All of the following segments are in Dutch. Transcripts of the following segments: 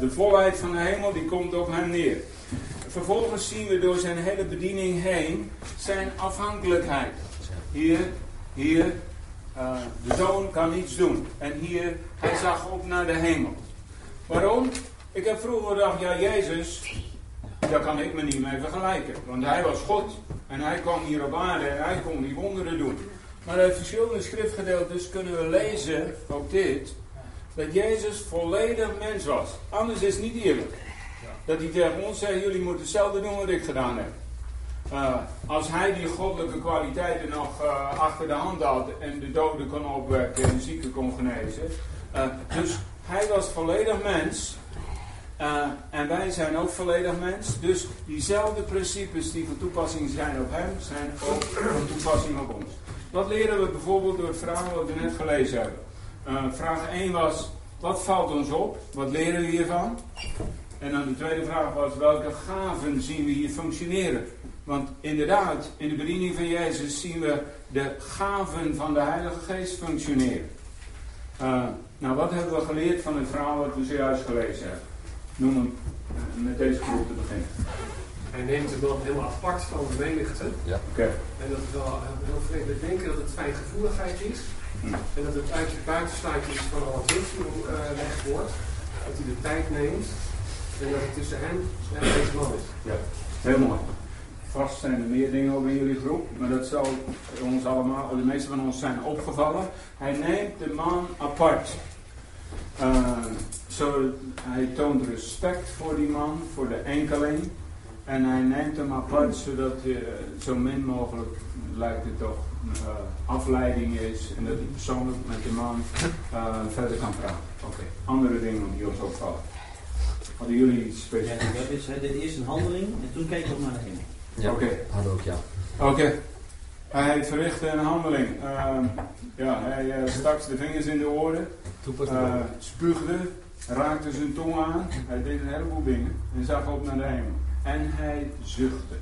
de volheid van de hemel die komt op hem neer. Vervolgens zien we door zijn hele bediening heen zijn afhankelijkheid. Hier, hier, uh, de zoon kan niets doen. En hier, hij zag op naar de hemel. Waarom? Ik heb vroeger gedacht, ja Jezus, daar kan ik me niet mee vergelijken. Want hij was God. En hij kwam hier op aarde en hij kon die wonderen doen. Maar uit verschillende schriftgedeeltes kunnen we lezen, ook dit, dat Jezus volledig mens was. Anders is het niet eerlijk. Dat hij tegen ons zegt, jullie moeten hetzelfde doen wat ik gedaan heb. Uh, als hij die goddelijke kwaliteiten nog uh, achter de hand had en de doden kon opwekken en de zieken kon genezen. Uh, dus hij was volledig mens. en wij zijn ook volledig mens. Dus diezelfde principes die van toepassing zijn op hem, zijn ook van toepassing op ons. Wat leren we bijvoorbeeld door het verhaal wat we net gelezen hebben? Vraag 1 was, wat valt ons op? Wat leren we hiervan? En dan de tweede vraag was, welke gaven zien we hier functioneren? Want inderdaad, in de bediening van Jezus zien we de gaven van de Heilige Geest functioneren. Uh, nou, wat hebben we geleerd van het verhaal wat we zojuist gelezen hebben? Noem hem uh, met deze groep te beginnen. Hij neemt hem wel helemaal apart van de menigte. Ja. Oké. En dat is wel heel vreemd. We denken dat het fijngevoeligheid is. En dat het uit je buitensluitjes van het gelegd uh, wordt. Dat hij de tijd neemt. En dat het tussen hem en deze man is. Ja, heel mooi. Vast zijn er meer dingen over jullie groep, maar dat zal ons allemaal, de meeste van ons zijn opgevallen. Hij neemt de man apart. Uh, hij toont respect voor die man, voor de enkeling. En hij neemt hem apart zodat uh, zo min mogelijk, lijkt het toch, uh, afleiding is. En dat hij persoonlijk met de man verder kan praten. Oké, andere dingen die ons opvallen. Hadden jullie iets specifieks? Ja, dat is, hij deed eerst een handeling en toen keek hij naar de hemel. Ja, oké. Okay. Hadden ook, ja. Oké. Hij verrichtte een handeling. Uh, ja, hij uh, stak de vingers in de oren. Uh, spuugde. Raakte zijn tong aan. Hij deed een heleboel dingen. En zag op naar de hemel. En hij zuchtte.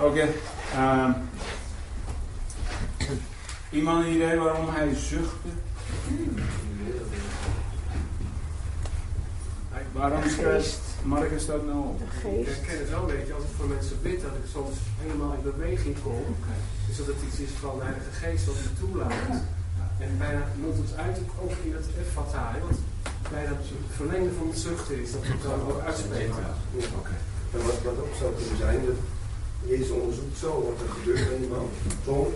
Oké. Okay. Ehm, iemand een idee waarom hij zuchtte? Waarom schrijft Marcus dat nou op? Ik herken het wel, weet je, als ik voor mensen bid, dat ik soms helemaal in beweging kom. Dus dat het iets is van de Heilige Geest wat me toelaat. En bijna moet het uit ook in het fataal, want bijna het verlengde van het zuchten is, dat het dan ook uitspreekt. Ja. Okay. En wat, wat ook zou kunnen zijn, dat Jezus onderzoekt zo wat er gebeurt met iemand. Zo,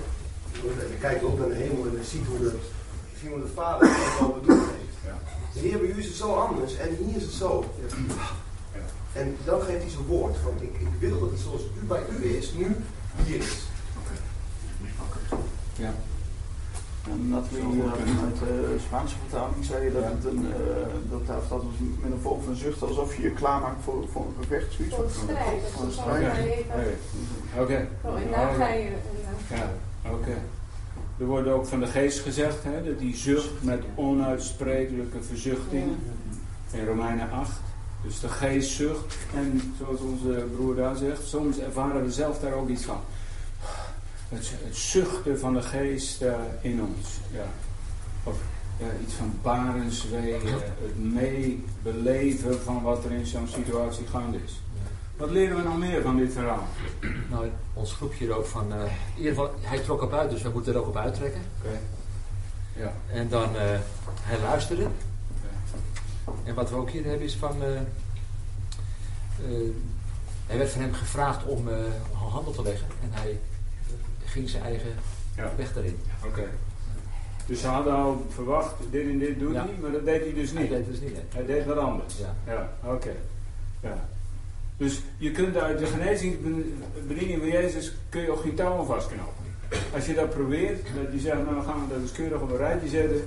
hij kijkt op naar de hemel en hij ziet hoe, de, ziet hoe de Vader het al bedoeld heeft. Ja. De Heer bij u is het zo anders en hier is het zo. En dan geeft hij zijn woord van ik, ik wil dat het zoals u bij u is, nu hier is. Oké. Ja. En dat we hier uit de Spaanse vertaling zei dat het een, uh, dat, dat, dat met een vorm van zucht alsof je je klaarmaakt voor, voor een gevecht. Zoiets voor een strijd. Voor een strijd. Oké. En daar ga je. Ja, oké. Er wordt ook van de geest gezegd hè, dat die zucht met onuitsprekelijke verzuchting. In Romeinen 8. Dus de geest zucht. En zoals onze broer daar zegt, soms ervaren we zelf daar ook iets van. Het, het zuchten van de geest uh, in ons. Ja. Of ja, iets van barenswee, het meebeleven van wat er in zo'n situatie gaande is. Wat leren we nog meer van dit verhaal? Nou, ons groepje er ook van. Uh, in ieder geval, hij trok op uit, dus we moeten er ook op uittrekken. Okay. Ja. En dan, uh, hij luisterde. En wat we ook hier hebben is van. Uh, er werd van hem gevraagd om handel te leggen. En hij ging zijn eigen ja. weg daarin. Oké. Okay. Dus ze hadden al verwacht, dit en dit doet ja. hij, maar dat deed hij dus niet. Hij deed dus niet. Hij deed wat anders. Ja. Ja, oké. Ja. Dus je kunt uit de genezingsbediening van Jezus kun je ook geen touwen vastknopen. Als je dat probeert, dat je zegt, nou gaan we dat eens keurig op een rijtje zetten.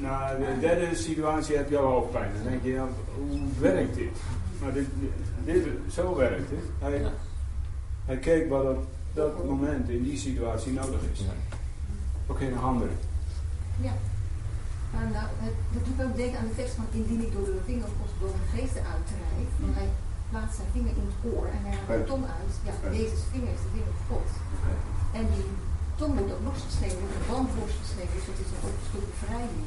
Na de derde situatie heb je al hoofdpijn. Dan denk je, ja, hoe werkt dit? Maar dit, dit, zo werkt het. Hij, hij keek wat op dat moment in die situatie nodig is. Oké, okay, een handen. Ja. nou, het, dat doet ook denken aan de tekst van indien ik door de vinger of door de geesten uitrijd. Want hij plaatst zijn vinger in het oor en hij haalt de tong uit. Ja, deze vinger is de vinger van God. En die tong wordt ook losgeschreven, wordt de band losgeschreven, dus het is een stuk bevrijding.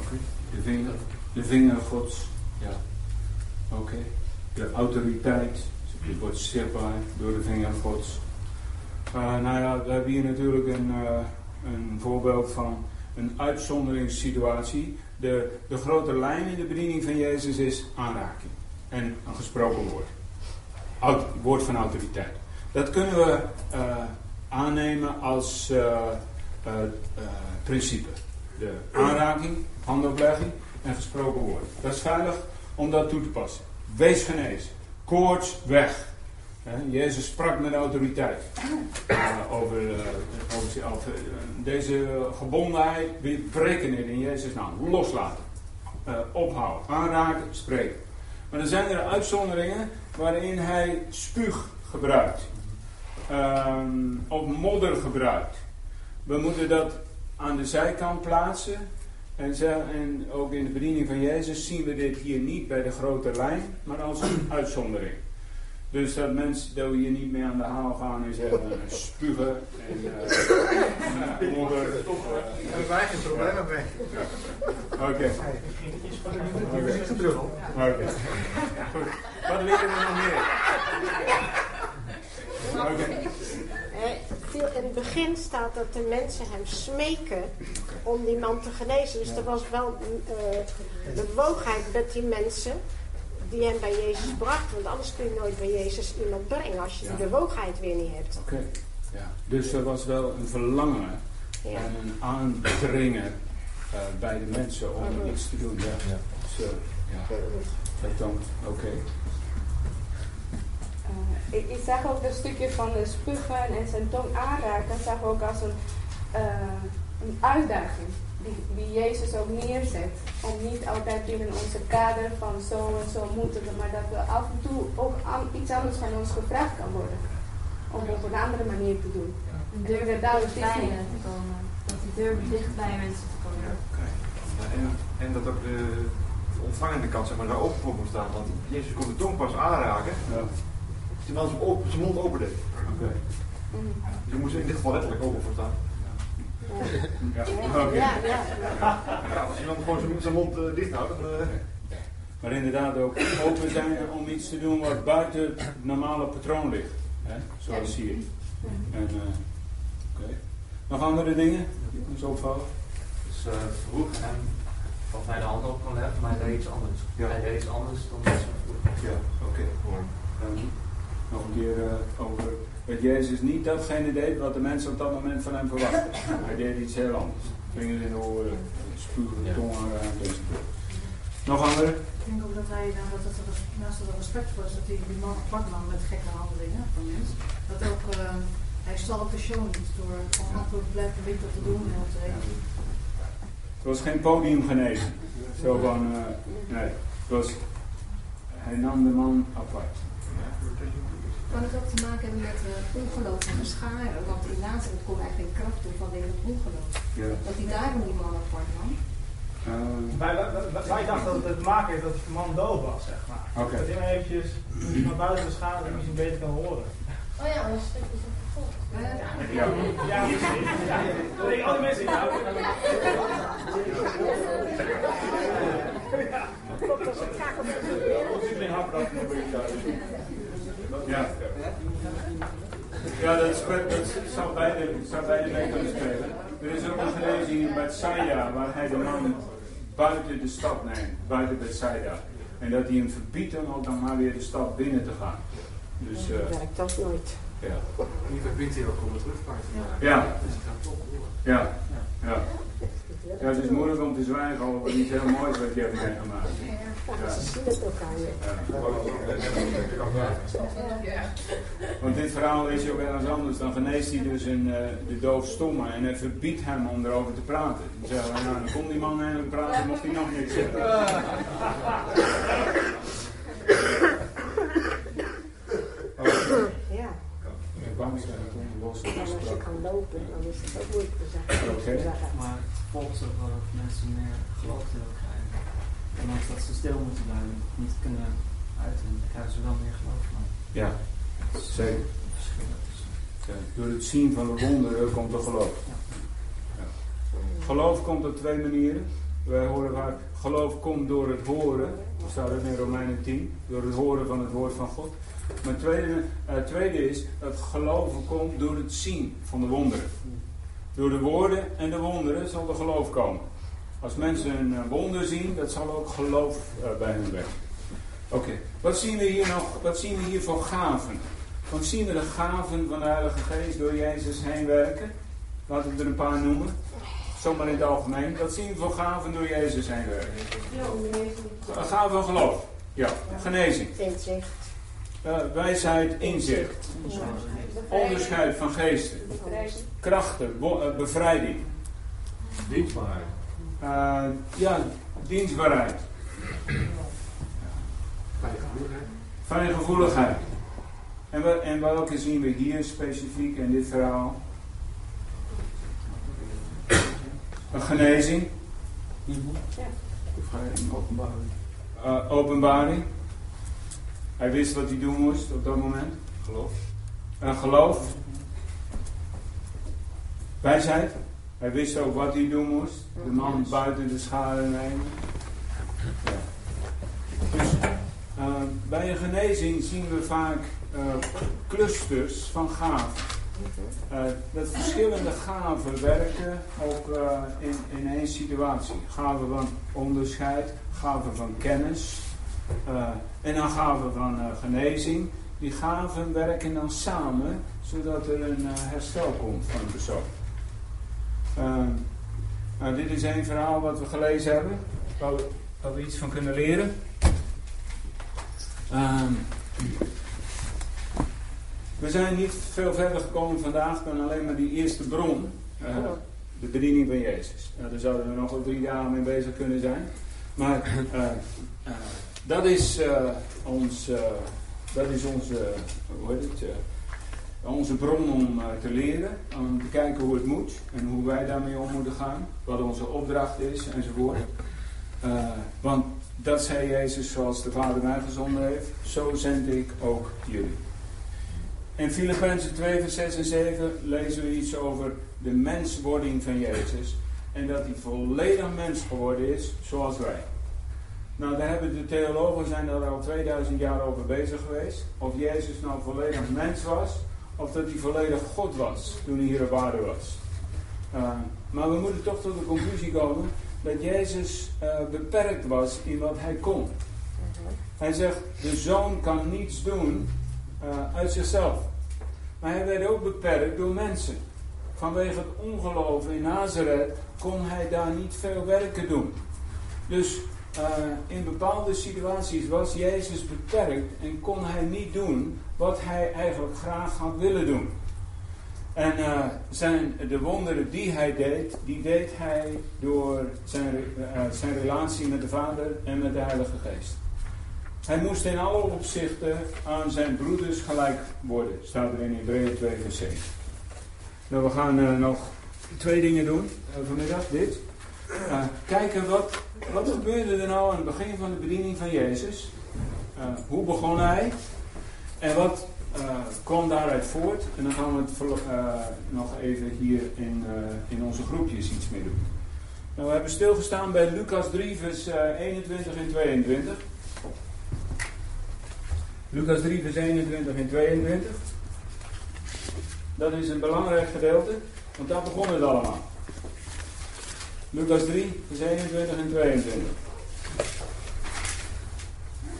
Oké, de vinger. De vinger Gods. Ja. Oké. De autoriteit. Die wordt zichtbaar door de vinger Gods. Uh, nou ja, we hebben hier natuurlijk een, uh, een voorbeeld van een uitzonderingssituatie. De, de grote lijn in de bediening van Jezus is aanraking. En een gesproken woord. Aut woord van autoriteit. Dat kunnen we uh, aannemen als principe. De aanraking, handoplegging en gesproken woord. Dat is veilig om dat toe te passen. Wees genezen. Koorts weg. Jezus sprak met autoriteit uh, over, uh, over, deze gebondenheid. We breken het in Jezus' naam. Loslaten. ophouden. Aanraken. Spreken. Maar dan zijn er uitzonderingen waarin hij spuug gebruikt. Ehm, of modder gebruikt. We moeten dat aan de zijkant plaatsen. En, zo, en ook in de bediening van Jezus zien we dit hier niet bij de grote lijn, maar als een uitzondering. Dus dat mensen dat we hier niet meer aan de haal gaan en zeggen uh, spugen en uh, modder. Hebben wij geen problemen mee. Oké. Oké. Wat willen we nog meer? Oké. In het begin staat dat de mensen hem smeken om die man te genezen. Dus er was wel uh, bewogenheid met die mensen die hem bij Jezus bracht. Want anders kun je nooit bij Jezus iemand brengen als je ja. de bewogenheid weer niet hebt. Oké, okay. ja. Dus er was wel een verlangen ja. en een aandringen uh, bij de mensen om -hmm. iets te doen. Ja. ja. Ja. Dat dan, oké. Okay. Uh, ik, ik, zag ook dat stukje van de spugen en zijn tong aanraken. Dat zag ook als een, een uitdaging die, die Jezus ook neerzet. Om niet altijd binnen onze kader van zo en zo moeten, maar dat we af en toe ook an, iets anders van ons gevraagd kan worden. Om op een andere manier te doen. De deur dicht bij te komen. Dat die deur dicht bij mensen te komen. Ja, okay. en, en, dat ook de, de ontvangende kant zeg maar, daar open voor moet staan. Want Jezus kon de tong pas aanraken. Ja. Als die man zijn mond open deed. Okay. Je moest in dit geval letterlijk open voor staan. Ja. Okay. ja, ja. ja, als iemand gewoon zijn mond uh, dicht houdt, dan... Uh... Maar inderdaad ook open zijn om iets te doen wat buiten het normale patroon ligt. Hè? Zoals hier. En, uh, okay. Nog andere dingen ons opvallen? Dus uh, vroeg hem dat hij de handen op kon leggen, maar hij deed iets anders. Ja. Hij deed iets anders dan dat ze vroeger. Ja, oké. Okay. Nog een keer over dat Jezus niet datgene deed wat de mensen op dat moment van hem verwachten. Hij deed iets heel anders. Vingers in de oren, spugen, ja. tongen enzovoort. Nog andere? Ik denk ook dat hij, nou, dat het naast het respect was, dat hij die man apart nam met gekke handelingen van mensen. Dat ook, uh, hij stal op de show niet door gewoon antwoord blijven weten te doen en te eten. Het was geen podiumgenezen. Zo van, uh, nee. Het was, hij nam de man apart. Kan het ook te maken hebben met uh, ongeloof van de scharen? Want in Nazareth kon hij geen kracht doen vanwege het ongeloof. Ja. Dat hij daarom die man apart nam. Uh, wij, wij, wij, dachten dat het te maken heeft dat de man dood was, zeg maar. Okay. Dat hij eventjes naar buiten de schade en misschien beter kan horen. Oh ja, dat is een ja, ja, ja, ja. Nee, alle mensen in auto. Ja. Klopt, dat is een. Ja. Ja, dat, dat zou, beide, zou beide mee kunnen spelen. Er is ook een genezing in Bethsaida waar hij de man buiten de stad neemt, buiten Bethsaida. En dat hij hem verbiedt om ook dan maar weer de stad binnen te gaan. Dus, uh, werkt dat nooit. Ja. Die verbiedt hij ook om het terugpaard te maken. Ja. Dus het gaat toch door. Ja. ja. Ja, het is moeilijk om te zwijgen over iets heel moois wat je hebt meegemaakt. Ja, ze zien het ook aan je. Ja. Want dit verhaal is ook ergens anders. Dan geneest hij dus een, uh, de doofstomme en hij verbiedt hem om erover te praten. Dan zeggen we, nou, dan komt die man en praten, mocht hij nog niks zeggen. Ja. Los. Als je kan lopen, dan is het ook moeilijk te zeggen. Okay. Maar volgens ook wel dat mensen meer geloof willen krijgen. Ondanks dat ze stil moeten blijven, niet kunnen uiten, dan krijgen ze wel meer geloof van. Ja, zeker. Ja, door het zien van de wonderen komt er geloof. Ja. Geloof komt op twee manieren. Wij horen vaak, geloof komt door het horen. Dat staat ook in Romeinen 10. Door het horen van het woord van God. Maar het tweede, het tweede is dat geloven komt door het zien van de wonderen. Door de woorden en de wonderen zal er geloof komen. Als mensen een wonder zien, dat zal ook geloof bij hen werken. Oké, wat zien we hier nog? Wat zien we hier voor gaven? Want zien we de gaven van de Heilige Geest door Jezus heen werken? Laten we er een paar noemen. Zomaar in het algemeen. Wat zien we voor gaven door Jezus heen werken? Gaven van geloof. Ja, genezing. Inzicht. Uh, wijsheid, inzicht. Onderscheid van geesten. Krachten, uh, bevrijding. Dienstbaarheid. Uh, ja, dienstbaarheid. Fijngevoeligheid. Fijngevoeligheid. En, we, en welke zien we hier specifiek in dit verhaal? Een genezing. Ja. Openbaring. Uh, openbaring. Hij wist wat hij doen moest op dat moment. Geloof. Een geloof. Wijsheid. Hij wist ook wat hij doen moest. De man buiten de schade nemen. Dus uh, bij een genezing zien we vaak uh, clusters van gaven. Uh, dat verschillende gaven werken ook in, in één situatie. Gaven van onderscheid, gaven van kennis uh, en dan gaven van genezing. Die gaven werken dan samen zodat er een herstel komt van een persoon. nou, dit is een verhaal wat we gelezen hebben, waar we, waar we iets van kunnen leren. We zijn niet veel verder gekomen vandaag dan alleen maar die eerste bron. Uh, de bediening van Jezus. Uh, daar zouden we nog wel drie dagen mee bezig kunnen zijn. Maar dat, is, ons, dat is onze, hoe heet het, onze bron om te leren. Om te kijken hoe het moet en hoe wij daarmee om moeten gaan. Wat onze opdracht is enzovoort. want dat zei Jezus zoals de Vader mij gezonden heeft. Zo zend ik ook jullie. In Filippenzen 2, vers 6 en 7 lezen we iets over de menswording van Jezus. En dat hij volledig mens geworden is, zoals wij. Nou, daar hebben de theologen zijn er al 2000 jaar over bezig geweest. Of Jezus nou volledig mens was, of dat hij volledig God was toen hij hier op aarde was. Uh, maar we moeten toch tot de conclusie komen dat Jezus uh, beperkt was in wat hij kon. Hij zegt, de zoon kan niets doen uh, uit zichzelf. Maar hij werd ook beperkt door mensen. Vanwege het ongeloof in Nazareth kon hij daar niet veel werken doen. Dus uh, in bepaalde situaties was Jezus beperkt en kon hij niet doen wat hij eigenlijk graag had willen doen. En uh, zijn, de wonderen die hij deed, die deed hij door zijn, zijn relatie met de Vader en met de Heilige Geest. Hij moest in alle opzichten aan zijn broeders gelijk worden, staat er in Hebreeën 2 vers 7. Nou, we gaan nog twee dingen doen vanmiddag. Dit. Kijken wat, wat gebeurde er nou aan het begin van de bediening van Jezus. hoe begon hij? En wat kwam daaruit voort? En dan gaan we het nog even hier in, in onze groepjes iets mee doen. Nou, we hebben stilgestaan bij Lucas 3 vers 21 en 22. Lucas 3, vers 21 en 22. Dat is een belangrijk gedeelte, want daar begon het allemaal. Lucas 3, vers 21 en 22.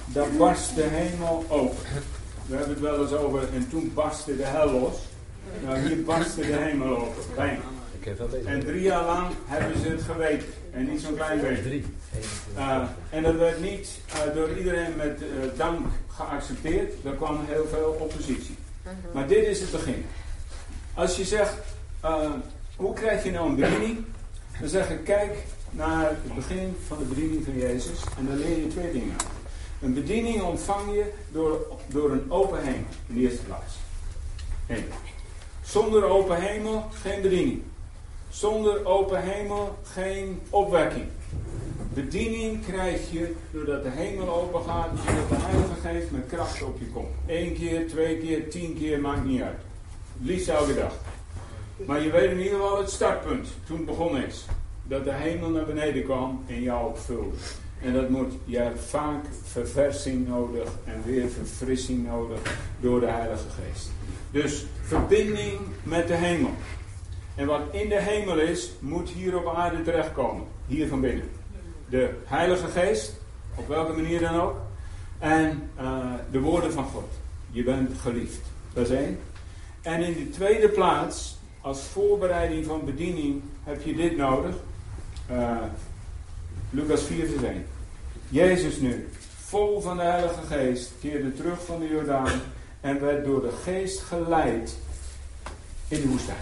Daar barst de hemel open. We hebben het wel eens over, en toen barstte de hel los. Nou, hier barstte de hemel open. Bang. En drie jaar lang hebben ze het geweten. En niet zo'n klein beetje. Uh, en dat werd niet uh, door iedereen met uh, dank geaccepteerd. Er kwam heel veel oppositie. Maar dit is het begin. Als je zegt, hoe krijg je nou een bediening? Dan zeg ik, kijk naar het begin van de bediening van Jezus. En dan leer je twee dingen. Een bediening ontvang je door, door een open hemel. In de eerste plaats. Zonder open hemel geen bediening. Zonder open hemel geen opwekking. Bediening krijg je doordat de hemel open gaat en de Heilige Geest met kracht op je komt. Eén keer, twee keer, tien keer, maakt niet uit. Liefst elke dag. Maar je weet in ieder geval het startpunt, toen het begonnen is. dat de hemel naar beneden kwam en jou opvulde. En dat moet, je hebt vaak verversing nodig en weer verfrissing nodig door de Heilige Geest. Dus verbinding met de hemel. En wat in de hemel is, moet hier op aarde terechtkomen. Hier van binnen. De Heilige Geest, op welke manier dan ook. En uh, de woorden van God. Je bent geliefd. Dat is één. En in de tweede plaats, als voorbereiding van bediening, heb je dit nodig. Uh, Lucas 4 vers 1. Jezus nu, vol van de Heilige Geest, keerde terug van de Jordaan en werd door de Geest geleid in de woestijn.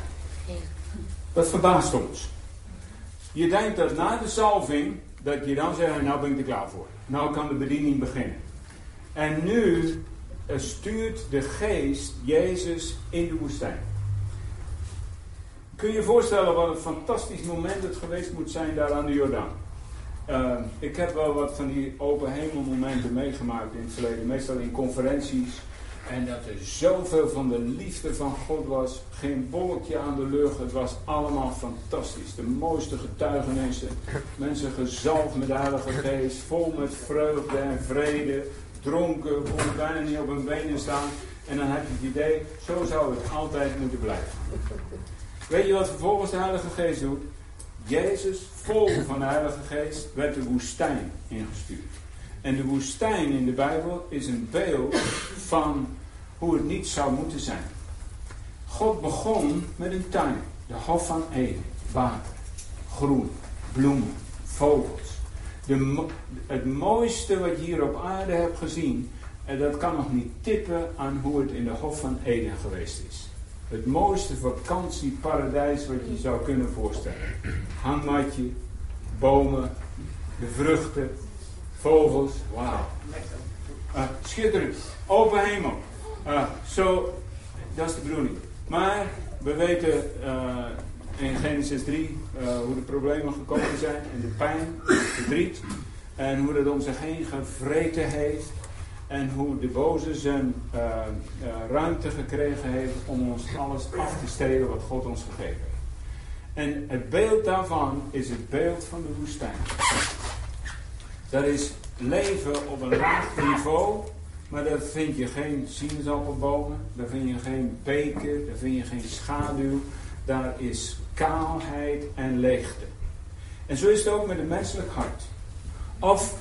Dat verbaast ons. Je denkt dat na de salving, dat je dan zegt, nou ben ik er klaar voor. Nou kan de bediening beginnen. En nu stuurt de geest Jezus in de woestijn. Kun je je voorstellen wat een fantastisch moment het geweest moet zijn daar aan de Jordaan? Uh, ik heb wel wat van die open hemelmomenten meegemaakt in het verleden, meestal in conferenties. En dat er zoveel van de liefde van God was. Geen bolletje aan de lucht. Het was allemaal fantastisch. De mooiste getuigenissen. Mensen gezalfd met de Heilige Geest. Vol met vreugde en vrede. Dronken. Konden bijna niet op hun benen staan. En dan heb je het idee, zo zou het altijd moeten blijven. Weet je wat vervolgens de Heilige Geest doet? Jezus, vol van de Heilige Geest, werd de woestijn ingestuurd. En de woestijn in de Bijbel is een beeld van hoe het niet zou moeten zijn. God begon met een tuin, de Hof van Eden, water, groen, bloemen, vogels. De, het mooiste wat je hier op aarde hebt gezien, en dat kan nog niet tippen aan hoe het in de Hof van Eden geweest is. Het mooiste vakantieparadijs wat je zou kunnen voorstellen. Hangmatje, bomen, de vruchten, vogels. Wauw. Uh, schitterend. Open hemel. Uh, zo, dat is de bedoeling. Maar we weten uh, in Genesis 3 hoe de problemen gekomen zijn. En de pijn, het verdriet. En hoe dat om zich heen gevreten heeft. En hoe de boze zijn ruimte gekregen heeft om ons alles af te stelen wat God ons gegeven heeft. En het beeld daarvan is het beeld van de woestijn. Dat is leven op een laag niveau, maar daar vind je geen sinaasappelbomen, daar vind je geen beken, daar vind je geen schaduw. Daar is kaalheid en leegte. En zo is het ook met het menselijk hart. Of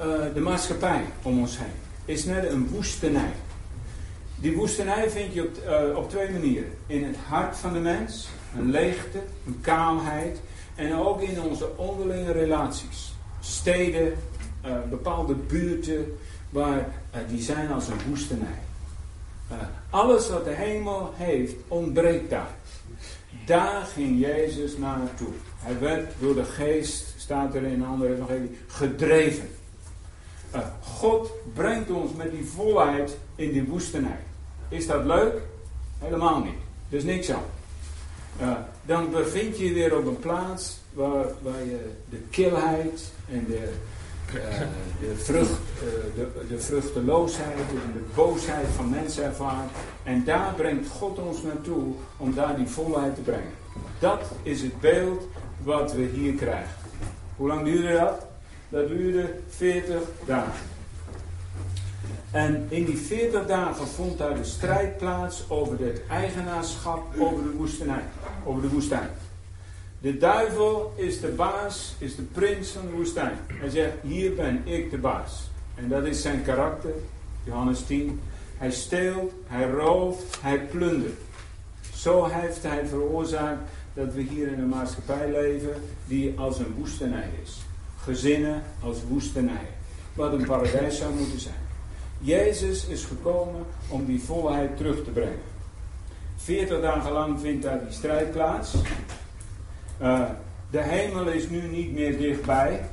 uh, de maatschappij om ons heen. Is net een woestenij. Die woestenij vind je op, uh, op twee manieren. In het hart van de mens, een leegte, een kaalheid. En ook in onze onderlinge relaties. Steden, uh, bepaalde buurten, waar, uh, die zijn als een woestenij. Alles wat de hemel heeft, ontbreekt daar. Daar ging Jezus naartoe. Hij werd door de geest, staat er in een andere evangelie, gedreven. God brengt ons met die volheid in die woestenij. Is dat leuk? Helemaal niet. Is niks aan. dan bevind je je weer op een plaats waar, waar je de kilheid en de, uh, de, vrucht, de vruchteloosheid en de boosheid van mensen ervaart. En daar brengt God ons naartoe om daar die volheid te brengen. Dat is het beeld wat we hier krijgen. Hoe lang duurde dat? Dat duurde 40 dagen. En in die 40 dagen vond daar de strijd plaats over het eigenaarschap over de woestijn. Over de woestijn. De duivel is de baas, is de prins van de woestijn. Hij zegt, hier ben ik de baas. En dat is zijn karakter, Johannes 10. Hij steelt, hij rooft, hij plundert. Zo heeft hij veroorzaakt dat we hier in een maatschappij leven die als een woestenij is. Gezinnen als woestenijen. Wat een paradijs zou moeten zijn. Jezus is gekomen om die volheid terug te brengen. 40 dagen lang vindt daar die strijd plaats. Uh, de hemel is nu niet meer dichtbij.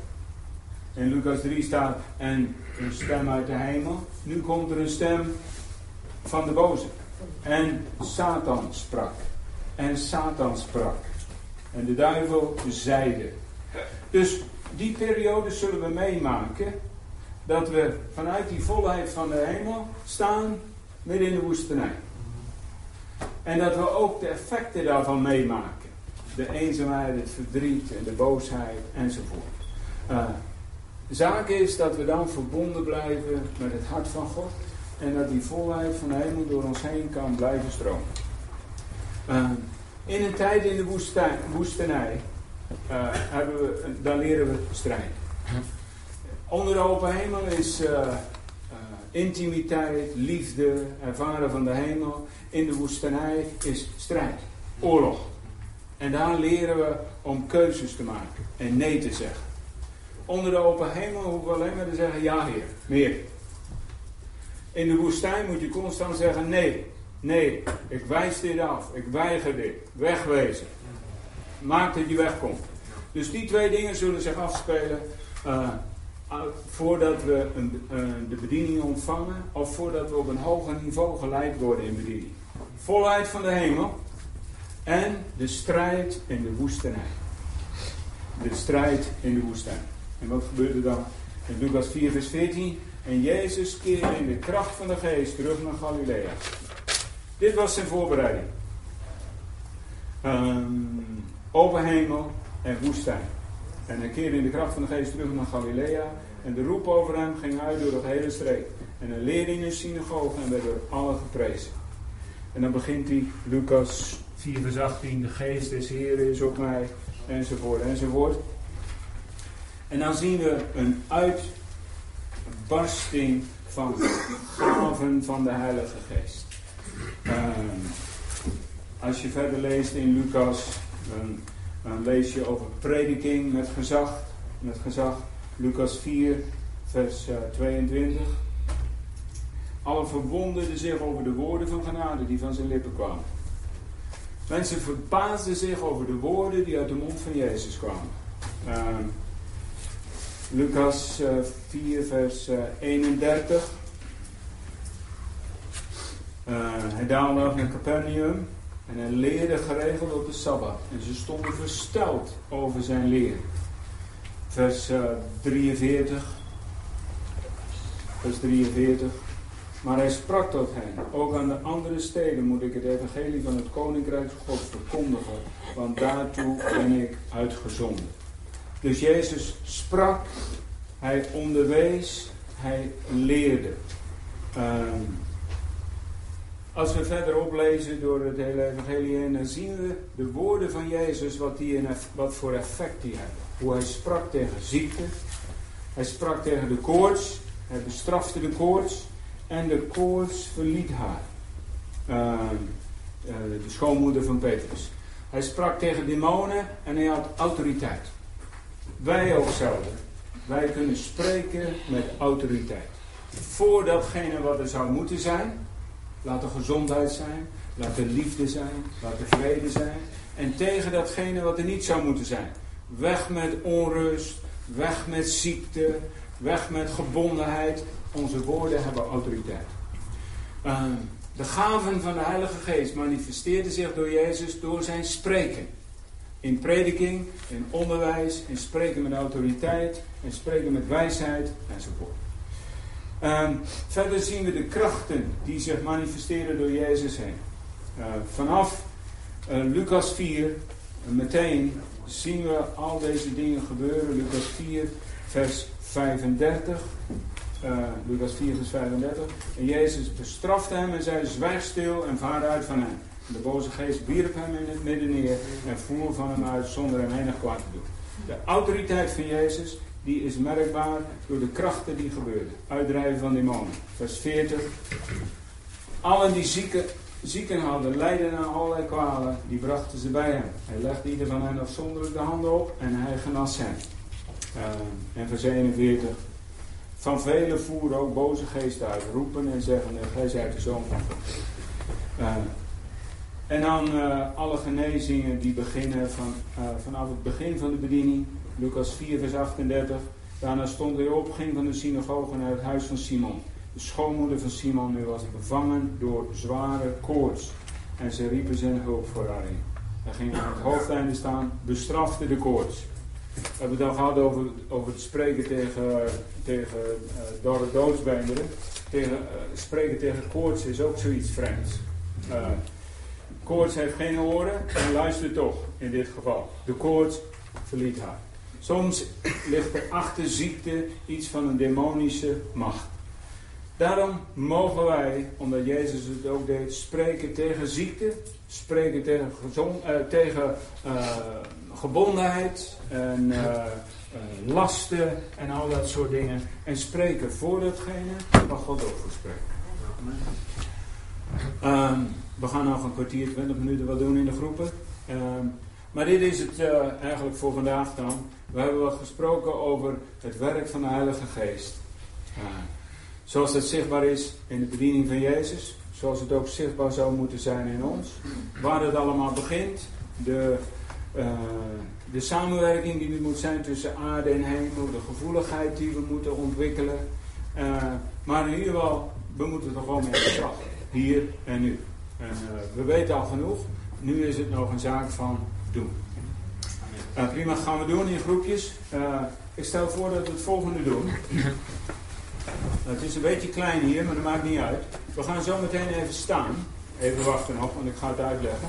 In Lucas 3 staat en een stem uit de hemel. Nu komt er een stem van de boze. En Satan sprak. En Satan sprak. En de duivel zeide. Dus die periode zullen we meemaken. Dat we vanuit die volheid van de hemel staan midden in de woestenij. En dat we ook de effecten daarvan meemaken. de eenzaamheid, het verdriet en de boosheid enzovoort. Uh, de zaak is dat we dan verbonden blijven met het hart van God en dat die volheid van de hemel door ons heen kan blijven stromen. Uh, in een tijd in de woestenij hebben we, dan leren we strijd. Onder de open hemel is intimiteit, liefde, ervaren van de hemel. In de woestenij is strijd, oorlog. En daar leren we om keuzes te maken en nee te zeggen. Onder de open hemel hoeven we alleen maar te zeggen ja heer, meer. In de woestijn moet je constant zeggen nee, nee, ik wijs dit af, ik weiger dit, wegwezen. Maak dat je wegkomt. Dus die twee dingen zullen zich afspelen uh, voordat we een, uh, de bediening ontvangen of voordat we op een hoger niveau geleid worden in bediening. Volheid van de hemel en de strijd in de woestijn. De strijd in de woestijn. En wat gebeurde dan? In Lucas 4, vers 14. En Jezus keerde in de kracht van de geest terug naar Galilea. Dit was zijn voorbereiding. Um, open hemel en woestijn. En hij keerde in de kracht van de geest terug naar Galilea. En de roep over hem ging uit door de hele streek. En hij leerde in een synagoge en werd door allen geprezen. En dan begint hij, Lucas 4 vers 18, de geest des Heeren is op mij, enzovoort, enzovoort. En dan zien we een uitbarsting van gaven van de Heilige Geest. Um, als je verder leest in Lucas, dan, dan, lees je over prediking met gezag. Met gezag, Lucas 4, vers uh, 22. Alle verwonderden zich over de woorden van genade die van zijn lippen kwamen. Mensen verbaasden zich over de woorden die uit de mond van Jezus kwamen. Uh, Lucas uh, 4, vers uh, 31. hij daalde naar Capernaum en hij leerde geregeld op de Sabbat. En ze stonden versteld over zijn leer. Vers 43. Eh, vers 43. Maar hij sprak tot hen, ook aan de andere steden moet ik het evangelie van het koninkrijk God verkondigen, want daartoe ben ik uitgezonden. Dus Jezus sprak, hij onderwees, hij leerde. Uh, als we verder oplezen door het hele evangelie heen, dan zien we de woorden van Jezus, wat, die in, wat voor effect die hebben. Hoe hij sprak tegen ziekte, hij sprak tegen de koorts, hij bestrafte de koorts, en de koorts verliet haar. Uh, uh, de schoonmoeder van Petrus. Hij sprak tegen demonen en hij had autoriteit. Wij ook zouden. Wij kunnen spreken met autoriteit. Voor datgene wat er zou moeten zijn. Laat er gezondheid zijn. Laat er liefde zijn. Laat er vrede zijn. En tegen datgene wat er niet zou moeten zijn. Weg met onrust. Weg met ziekte. Weg met gebondenheid. Onze woorden hebben autoriteit. Uh, de gaven van de Heilige Geest manifesteerden zich door Jezus door zijn spreken. In prediking, in onderwijs, in spreken met autoriteit, in spreken met wijsheid enzovoort. Um, verder zien we de krachten die zich manifesteren door Jezus heen. Uh, vanaf uh, Lucas 4, meteen zien we al deze dingen gebeuren. Lucas 4, vers 35. Uh, Lucas 4, vers 35. En Jezus bestrafte hem en zei: Zwijg stil en vaar uit van hem. De boze geest wierp hem in het midden neer en voer van hem uit zonder hem enig kwaad te doen. De autoriteit van Jezus die is merkbaar door de krachten die gebeurden. Uitdrijven van demonen. Vers 40. Allen die zieken, zieken hadden, lijden aan allerlei kwalen, die brachten ze bij hem. Hij legde ieder van hen afzonderlijk de handen op en hij genas hen. Uh, en vers 41. Van velen voeren ook boze geesten uit, roepen en zeggen: Gij zijt de zoon van God. Uh, en dan uh, alle genezingen die beginnen van, vanaf het begin van de bediening. Lucas 4, vers 38. Daarna stond hij op, ging van de synagoge naar het huis van Simon. De schoonmoeder van Simon nu was bevangen door zware koorts. En ze riepen zijn hulp voor haar in. Hij ging aan het hoofdeinde staan, bestrafte de koorts. We hebben het al gehad over, over het spreken tegen, tegen uh, dorre doodsbeenderen. Tegen, uh, spreken tegen koorts is ook zoiets vreemds. Uh, Koorts heeft geen oren en luistert toch in dit geval. De koorts verliet haar. Soms ligt er achter ziekte iets van een demonische macht. Daarom mogen wij, omdat Jezus het ook deed, spreken tegen ziekte, spreken tegen, gezond, uh, tegen uh, gebondenheid en uh, lasten en al dat soort dingen. En spreken voor datgene wat God ook voor spreekt. Um, we gaan nog een kwartier, 20 minuten wat doen in de groepen. Um, maar dit is het eigenlijk voor vandaag dan. We hebben wat gesproken over het werk van de Heilige Geest. Zoals het zichtbaar is in de bediening van Jezus. Zoals het ook zichtbaar zou moeten zijn in ons. Waar het allemaal begint. De, uh, de samenwerking die er moet zijn tussen aarde en hemel. De gevoeligheid die we moeten ontwikkelen. Uh, maar in ieder geval, we moeten er gewoon mee aan. Hier en nu. We weten al genoeg. Nu is het nog een zaak van doen. prima, gaan we doen in groepjes. ik stel voor dat we het volgende doen. Het is een beetje klein hier, maar dat maakt niet uit. We gaan zo meteen even staan. Even wachten nog, want ik ga het uitleggen.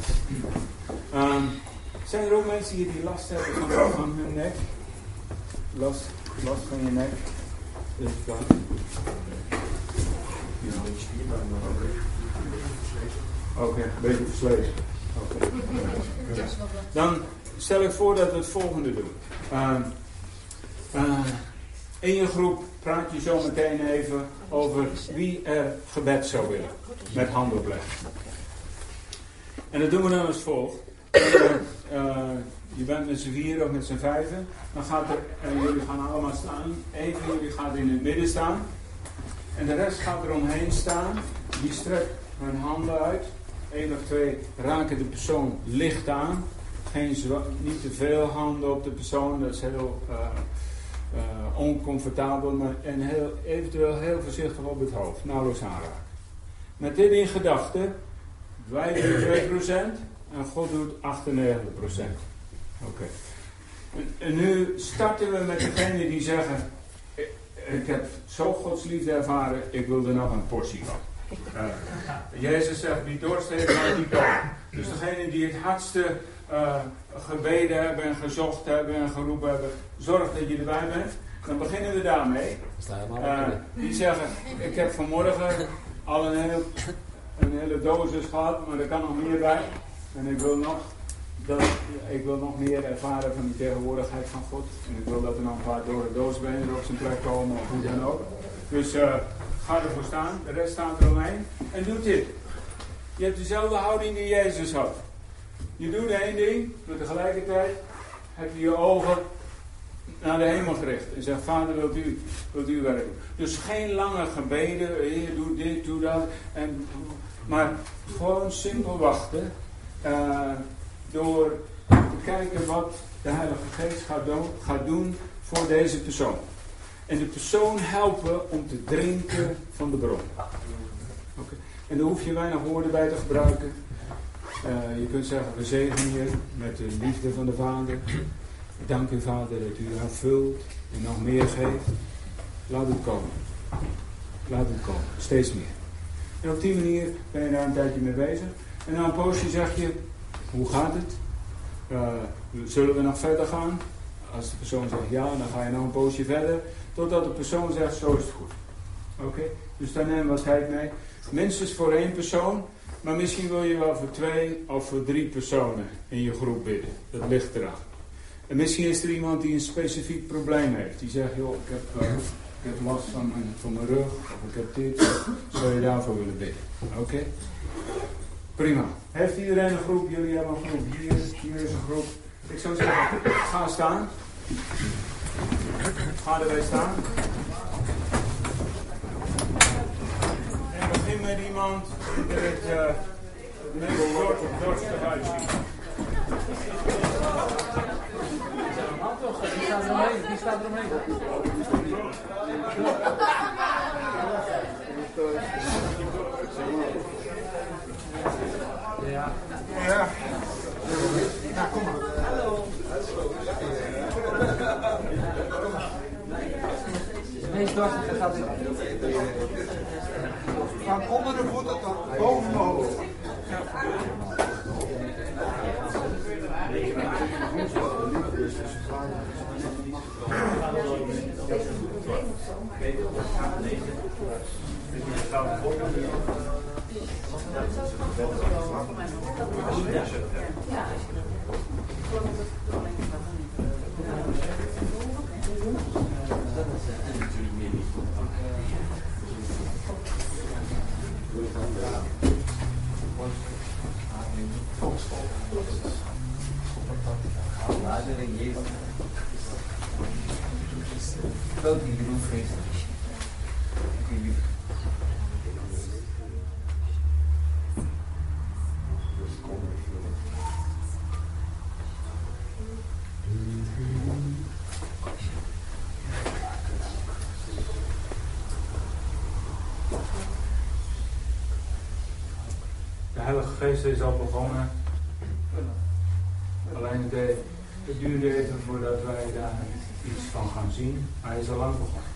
Um, zijn er ook mensen hier die last hebben van, van hun nek? Last, last van je nek? Is het waar? Ja. Oké, okay, een beetje verslezen. Dan stel ik voor dat we het volgende doen. Uh, uh, in je groep praat je zo meteen even over wie er gebed zou willen. Met handen opleggen. En dat doen we dan als volgt. Uh, je bent met z'n vier of met z'n vijven. Dan gaat er, en jullie gaan allemaal staan. Eén van jullie gaat in het midden staan. En de rest gaat er omheen staan. Die strekt hun handen uit. Eén of twee raken de persoon licht aan. Geen niet te veel handen op de persoon. Dat is heel... Uh, uh, oncomfortabel maar, en heel, eventueel heel voorzichtig op het hoofd, nauwelijks aanraken. Met dit in gedachten, wij doen 2% en God doet 98%. Oké. En, nu starten we met degene die zeggen, ik heb zo Gods liefde ervaren, ik wil er nog een portie van. Uh, Jezus zegt, wie dorst heeft, maar niet komen. Dus degene die het hardste uh, gebeden hebben en gezocht hebben en geroepen hebben, zorg dat je erbij bent. Dan beginnen we daarmee. Uh, die zeggen, ik heb vanmorgen al een, heel, een hele dosis gehad, maar er kan nog meer bij. En ik wil nog, dat, ik wil nog meer ervaren van die tegenwoordigheid van God. En ik wil dat er nog een paar dode doosbenen op zijn plek komen of hoe dan ook. Dus uh, ga ervoor staan, de rest staat er omheen. En doe dit. Je hebt dezelfde houding die Jezus had. Je doet één ding, maar tegelijkertijd heb je je ogen naar de hemel gericht. En zegt, vader, wilt u, wilt u werken? Dus geen lange gebeden, heer, doe dit, doe dat. En, maar gewoon simpel wachten. Uh, door te kijken wat de Heilige Geest gaat doen, gaat doen voor deze persoon. En de persoon helpen om te drinken van de bron. Okay. En daar hoef je weinig woorden bij te gebruiken. Uh, je kunt zeggen, we zegenen je met de liefde van de Vader. Dank u Vader dat u haar vult en nog meer geeft. Laat het komen. Laat het komen. Steeds meer. En op die manier ben je daar een tijdje mee bezig. En na een poosje zeg je, hoe gaat het? Uh, zullen we nog verder gaan? Als de persoon zegt ja, dan ga je nog een poosje verder. Totdat de persoon zegt, zo is het goed. Oké? Dus daar nemen we wat tijd mee. Minstens voor één persoon. Maar misschien wil je wel voor twee of voor drie personen in je groep bidden. Dat ligt eraan. En misschien is er iemand die een specifiek probleem heeft. Die zegt, joh, ik heb, uh, ik heb last van mijn, van mijn rug. Of ik heb dit. Zou je daarvoor willen bidden? Oké? Prima. Heeft iedereen een groep? Jullie hebben een groep. Hier, hier is een groep. Ik zou zeggen, ga staan. Ga erbij staan. En begin met iemand die het uh, kort of dorstig uitziet. Die staat eromheen, die staat eromheen. Ja. Ja. Nou, kom maar. Hallo. De meest dorstige gaat in. Van onder de voeten tot boven de hoofd. De Heilige Geest is al begonnen. Alleen het, e- het duurde even voordat wij daar van gaan zien. Hij is al lang begonnen.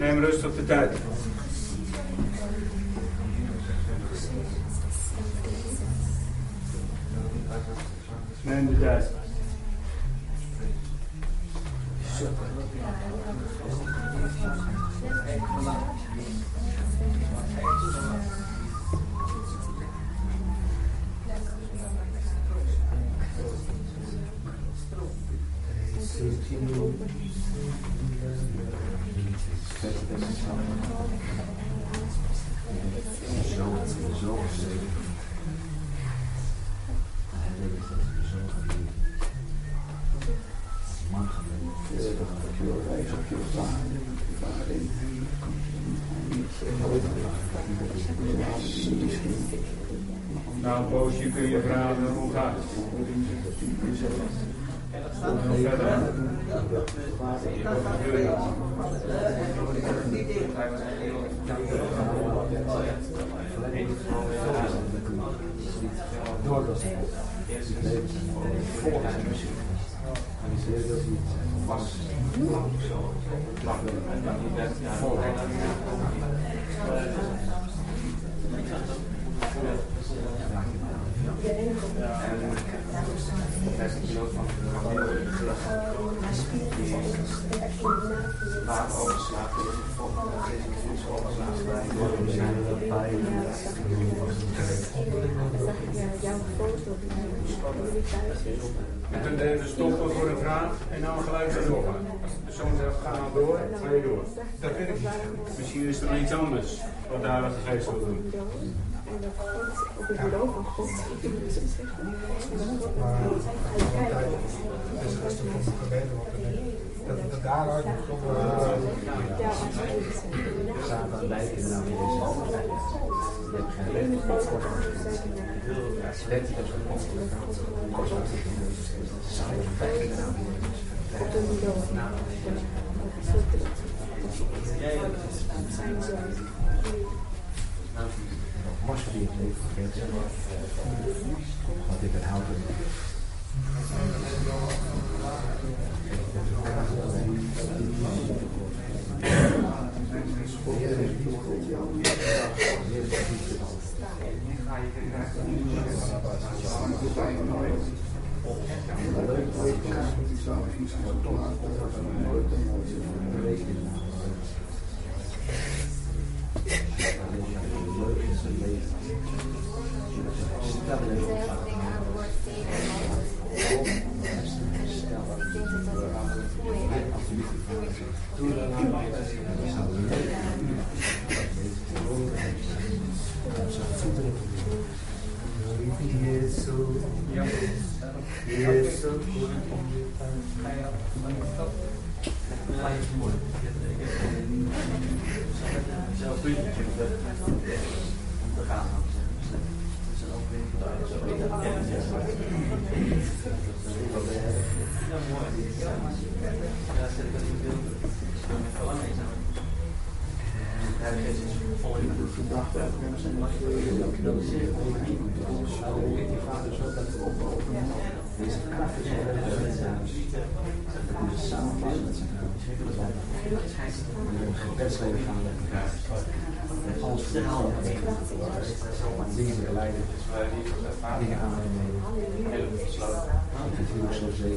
Neem rust op de tijd. Neem de tijd. Nou, een poosje kun je vragen hoe gaat het? Verder. Water overslaat, jouw foto Je kunt even stoppen voor een vraag en dan gelijk weer doorgaan. Als de persoon zegt, ga nou door, ga je door. Dat vind ik niet. Misschien is er iets anders wat daar de geest wil doen. En dat God op het geloof van God. Dat, dat daaruit komt Satan lijken nou weer eens Je hebt geen recht op het je dat zo Satan lijken nou Mars die het ik ben houden. Gebedsleven gaan met alles verhaal. Dingen begeleiden. Dingen aannemen. Helemaal besloten. Het Ja,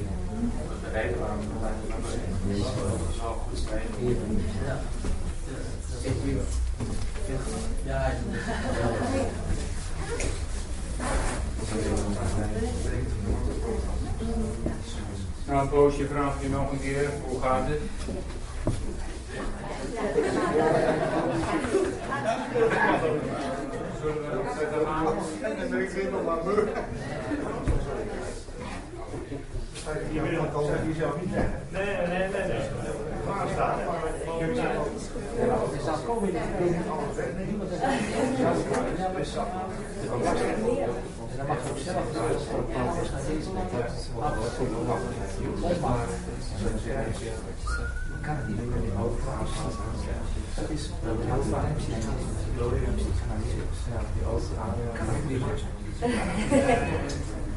Nou, Poosje vraag je nog een keer, hoe gaat het? Zullen we verder aan? En dan ik weer nog maar meur. Je wil niet zeggen. Nee, nee, nee, nee. Waar staat het? Er staat komen in de alles weg. Nee, niemand heeft Ja, maar zo. En dan mag je ook zelf is naar deze kant. Maar, kan het niet in Dat is een heel fijn. Die auto aan. Kan het niet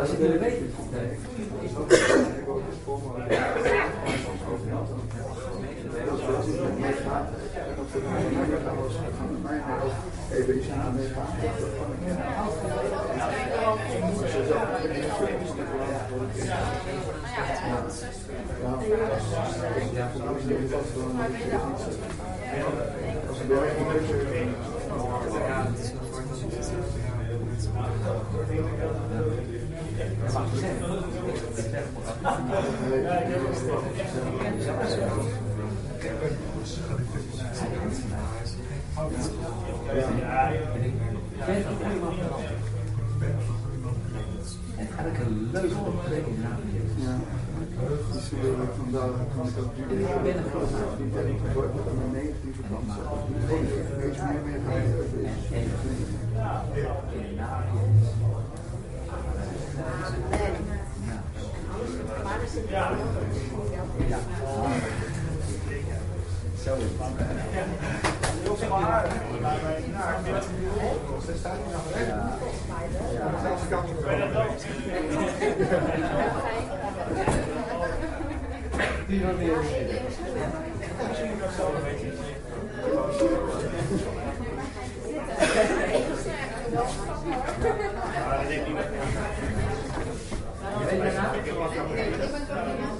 als je willen weten. Even iets aan. Ja, ik heb het negatieve kant zetten. Wees meer meer Zo is Heel zwaar. Ze staat hier nog recht. Ja. Zelfs kant op. Die nog meer. Misschien nog zo een beetje. Ja, dat denk ik niet. Je weet daarna?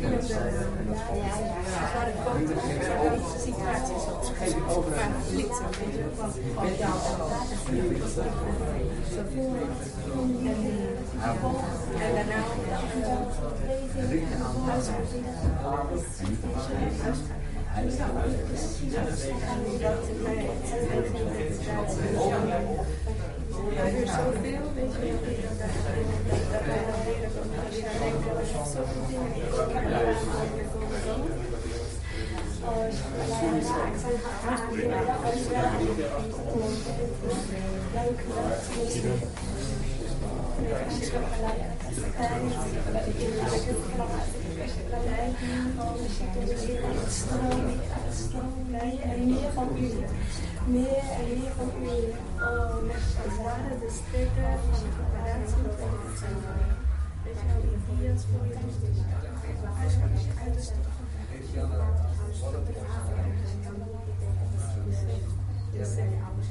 En daarna er zoveel, weet je, dat wij zoveel dingen Meer en meer van het de strikken van de coöperatie zijn. Weet je wel, die voor je. Als je uit de dus zijn ouders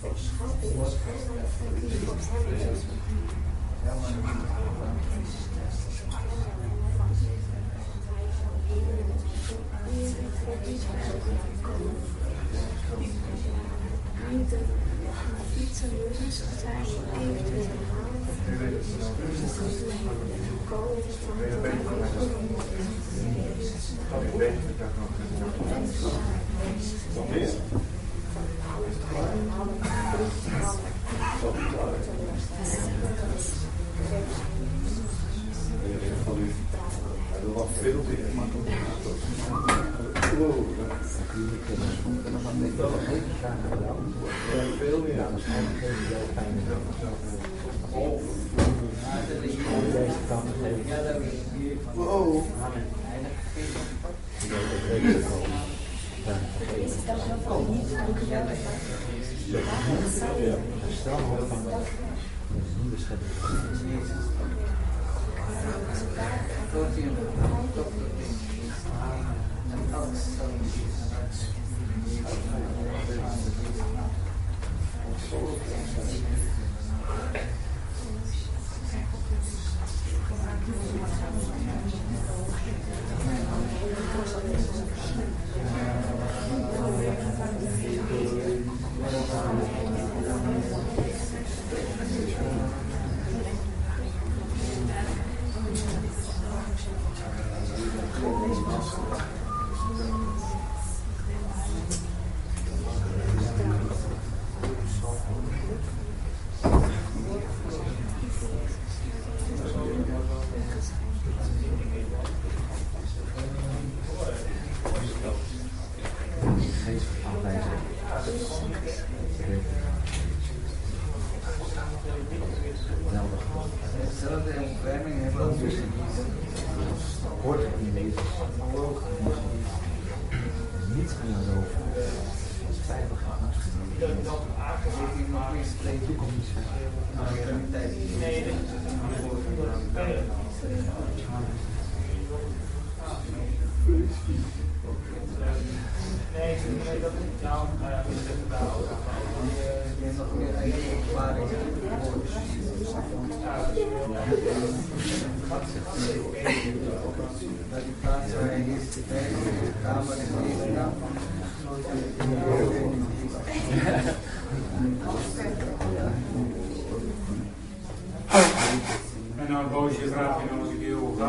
komen als ze nog leven. Dus dan moeten ze Should. Grazie, non si chiude.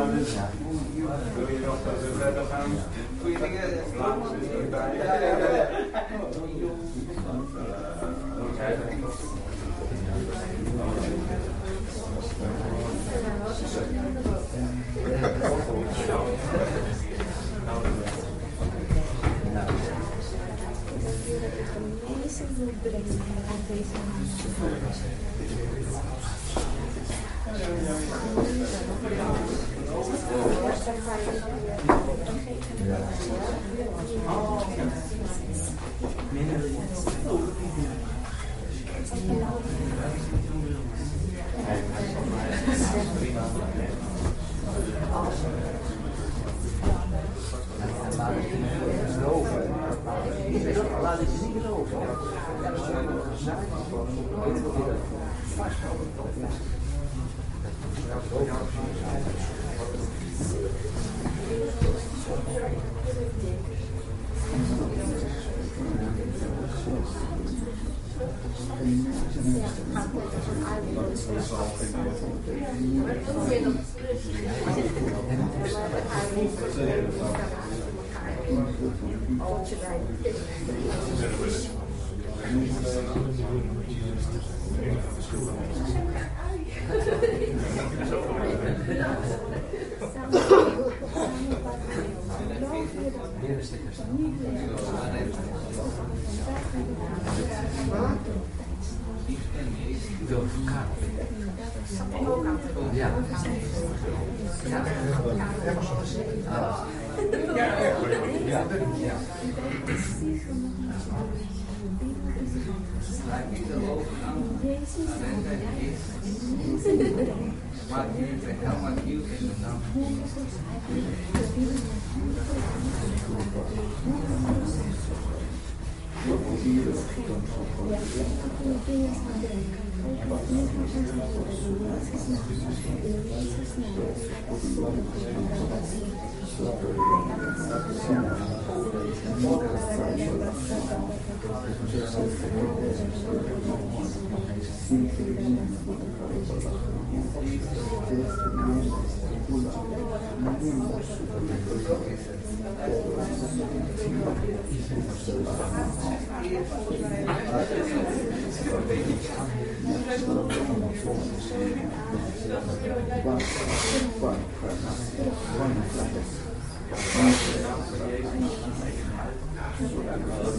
are here to help us you in the number.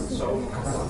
So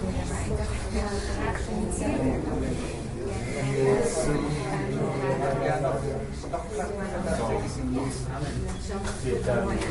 Precies zouden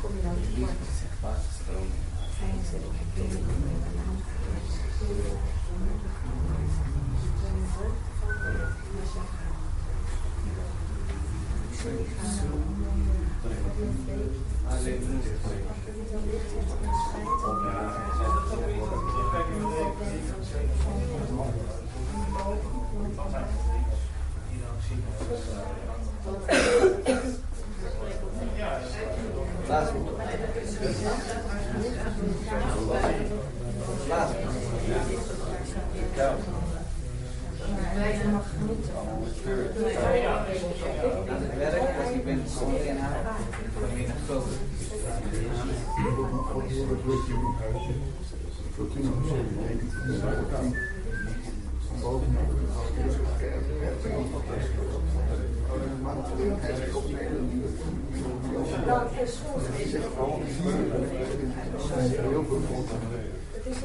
kom je dan tekort. Fijn is het. Aan het werk, als ik ben zonder inhoud, dan ben je naar groot. Boven. Dan is goed. Heel veel voortaan. Het is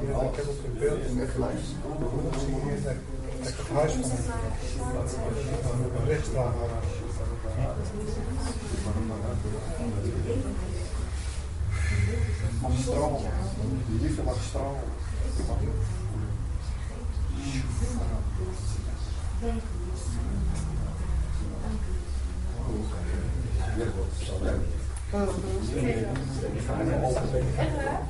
Ik heb ook een beeld in het lijst. Het huis van een rechtsstraat. Mag stralen. Die liefde mag stralen. Ja,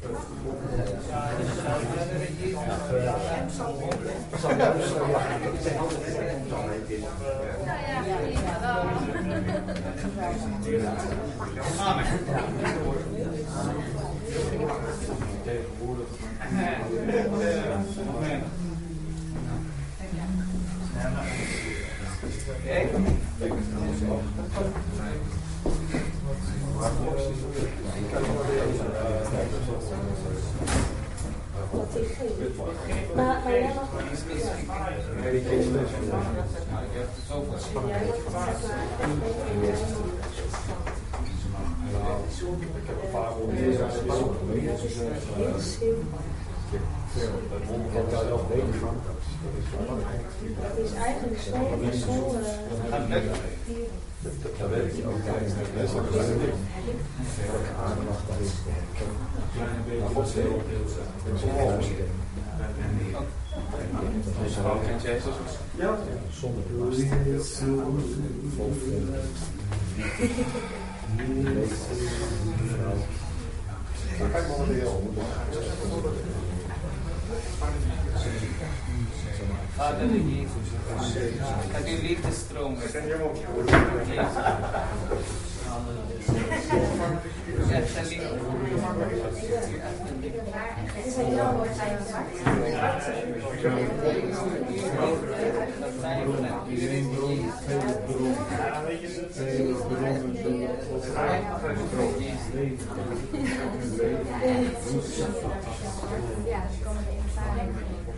Heel raar. Maar, jij mag Het is eigenlijk zo, zo uh, Dat weet ik ook tijdens de les. Dat is Welke aandacht daar is. Maar God zegt, dat is onmogelijk. Kent Jezus? Ja. Zonder last. Vol maar naar de Vader Jezus, dat uw liefde mooi Iedereen de de de de de dit heeft terug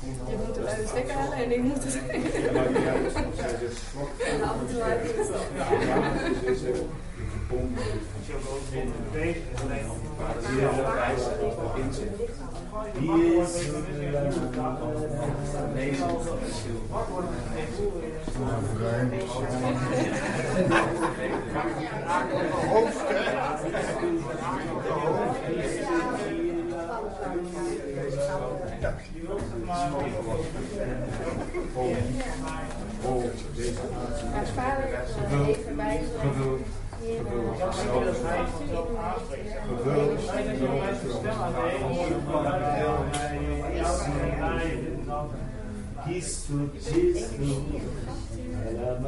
Hier is Lezen van de ziel. Als vader even bij Geduld. Kies to kies to. La mama. Compleetheid. doorheen. Hoofd. Kleine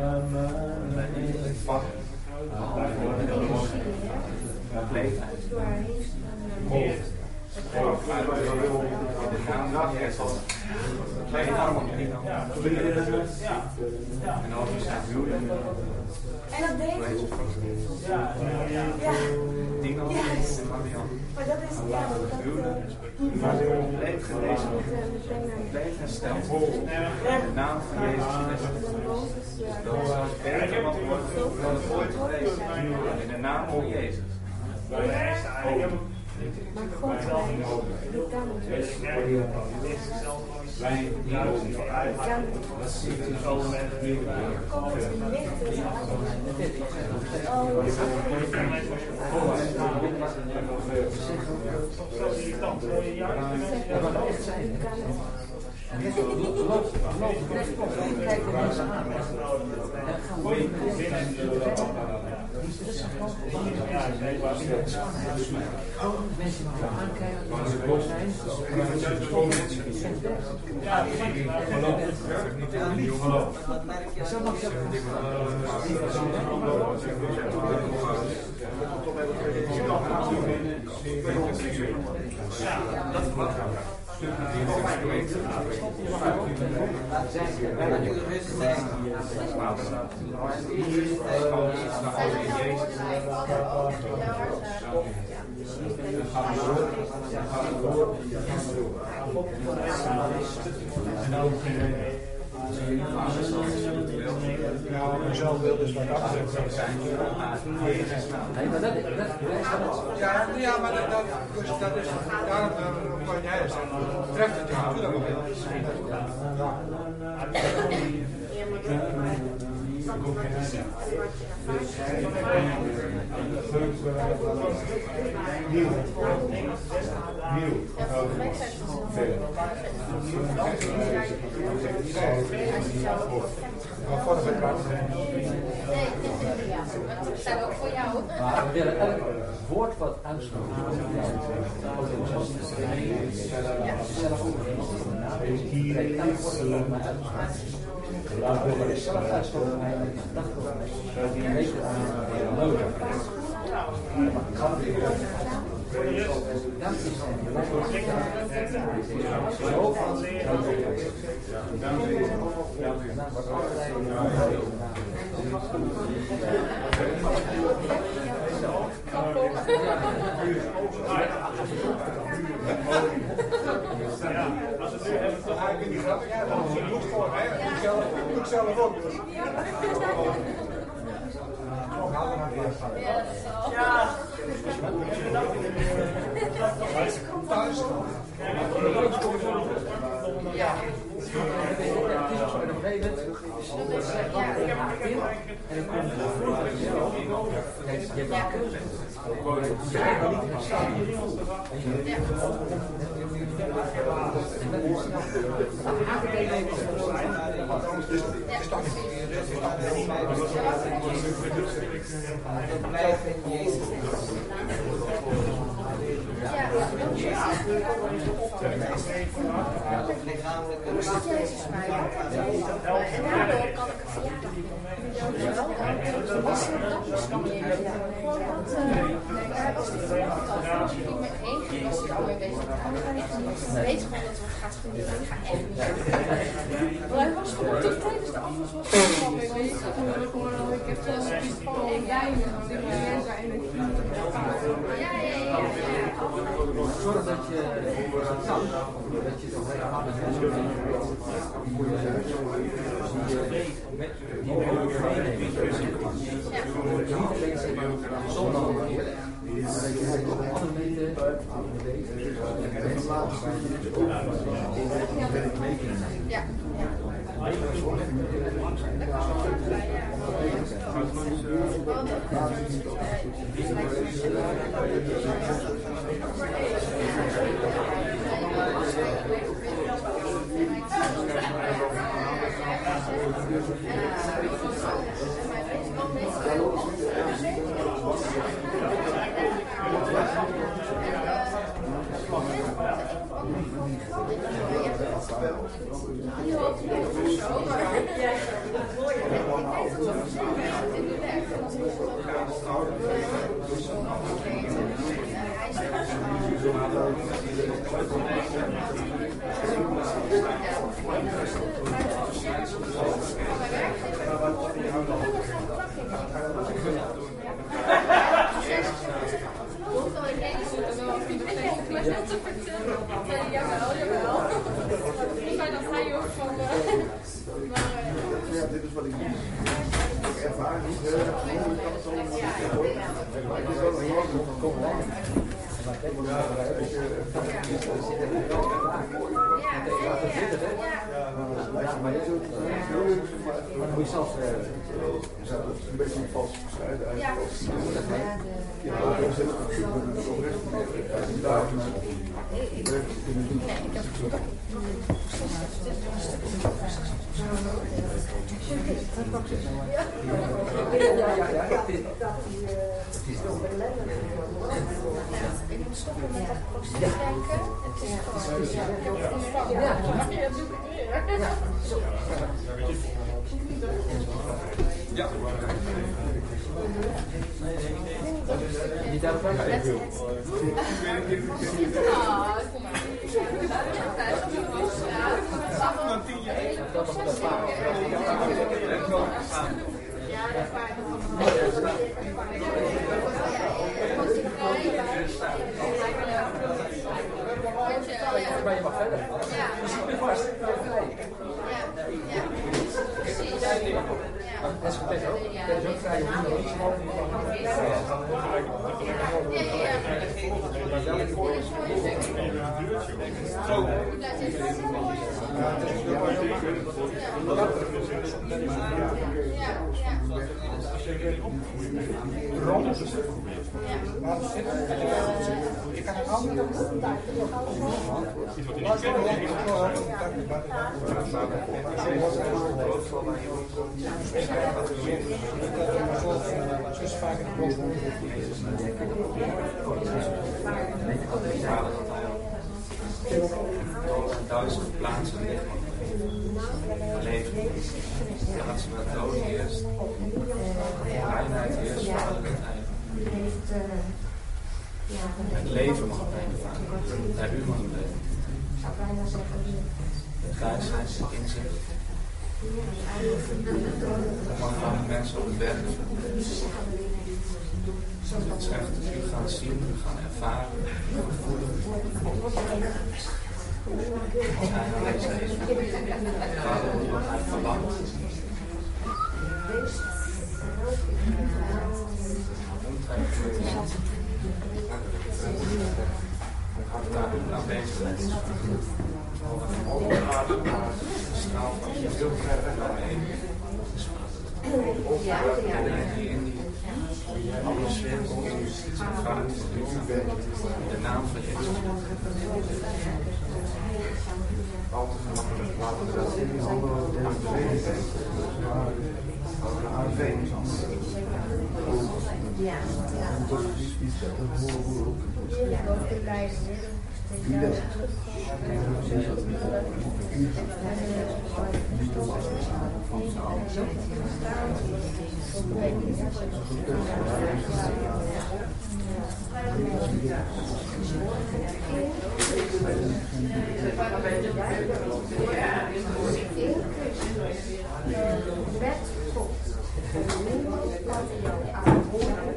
armen. En dan staat huwelijk. En dat deed hij. Ja, ja, ja. Maar dat is, ja, dat... Maar wordt compleet genezen. Compleet hersteld. In de naam van Jezus Christus. Dat is zelfs beter wat wordt dan het ooit geweest. In de naam van Jezus. Maar God, het. Wij juichen vooruit. Dat ziet u zo met Kom het licht Oh. Kijk de mensen aan. Mensen die aankijken, boos zijn. Ja, die zijn. Zo mag je Ja, dat is wat. Nou, mezelf wil dus wat achter zijn. Ja, ja, maar dat, dat, dus dat is, daarom uh, kan jij zeggen, treft het je natuurlijk ook Nieuw. Nieuw. Dat staat ook voor jou. Maar we willen elk woord wat zoals zelf zelf ik Ja, als het nu even toch eigenlijk niet grappig dan je moet gewoon, hè? Ik ik doe zelf ook. Ja. Ja. Dat blijft in Jezus. Ja, Hoe zit Jezus mij? En daardoor kan ik een verjaardag nemen. Was er dat misschien niet? Gewoon dat, daar was die voorbeeld al. Als je niet met één ging, was ik alweer bezig. Ik weet gewoon dat het gaat gebeuren. Ik ga echt niet. Maar hij was gewoon tot tijdens de was mee bezig. Iets van ik ben. Ja, ja, ja. Dat je dat je voor je huis, die je met die je ook meeneemt. Niet alleen zonder maar dat je het op andere manieren mensen laten zijn, ook mee kunnen nemen. Ja. Hij Jawel, jawel. Ik zei dat hij ook van. eh, Maar. eh, Ja, dit is wat ik ik ervaar niet heel erg aan de andere kant zo. Maar het is wel een mooi om te komen. Dan moet je zelf een beetje een vals bescheiden eigenlijk. Ja, zoek naar een oprecht kunnen doen. Ik moet stoppen met dat positief denken. Het is gewoon, het. Ja, dat doe ik weer. Ja. Niet daarop uit. Ah, kom maar. Dan tien jaar. Ja, dat is waar. Maar je mag verder. Je zit nu vast. Dat is goed, ook. Dat is ook vrij om niet te Ik kan het andere Dus duizend plaatsen. Dat ze met dood eerst, reinheid eerst, vader het einde. Het leven mag het einde varen. Ja, u mag het leven. Het wijsheid, het inzicht. Dat mag van de mensen op het werk. Het echt, u gaat zien, u gaat ervaren, voelen. Als hij aanwezig is, gaat het wat hij verlangt. Daar aanwezigheid de naam van Jezus. Al te gemakkelijk laten we dat in zijn. Ja, ja. Met God. Niemand kan jou aanhoren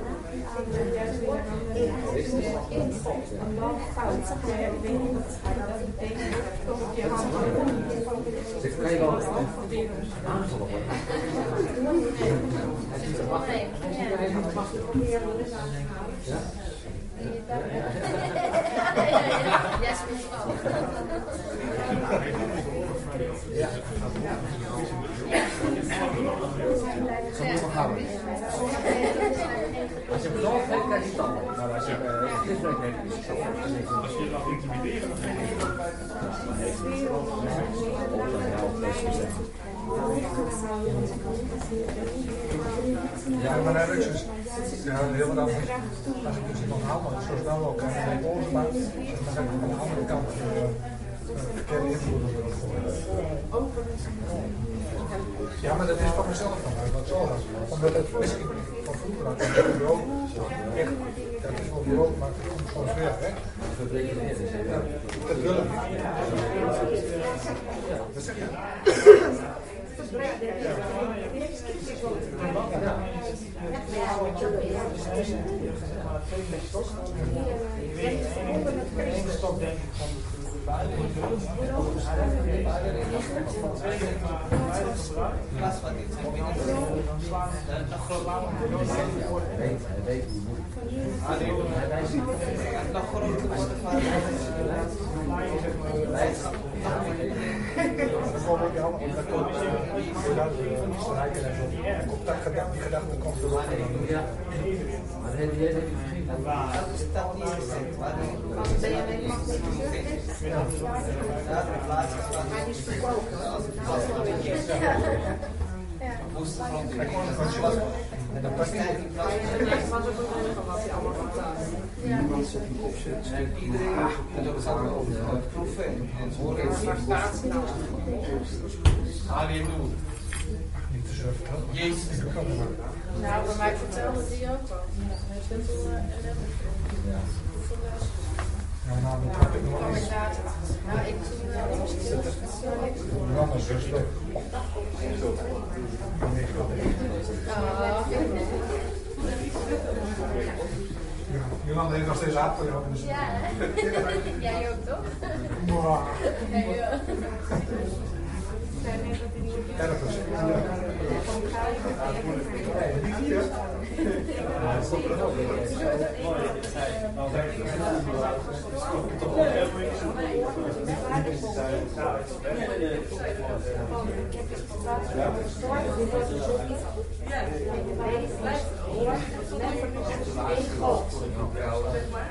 Dit kan je wel moet wachten. Ja? Yes, Ja. Als je hem zelf heeft, krijg je. Maar als je je laat intimideren, dan geef je. Ja, maar hij is dus, ja, heel wat anders. Als ik dus iemand maar zo snel ook aan dan ik aan de andere kant verkeerde. Ja, maar dat is van mezelf dan, dat zal dat. Omdat het misschien van vroeger had ik echt, dat is wel bureau, maar het komt gewoon ver. Ja, dat niet. Wat zeg je? stok denk Bijvoorbeeld, ja, want dat komt inderdaad strijken en zo. Dat gedachte, die gedachte komt. Ja. Maar Niemand zet hem op zet. En iedereen, en dat gaat over het proeven en horen. Halleluja. Jezus. Nou, bij mij vertelde die ook al. Hij heeft wel een Ja, nou, had ik. Nou, ik toen wel mama Ja, Jolanda heeft nog steeds achter. Ja, hè? Jij ook toch? Mwah. Nee, ja.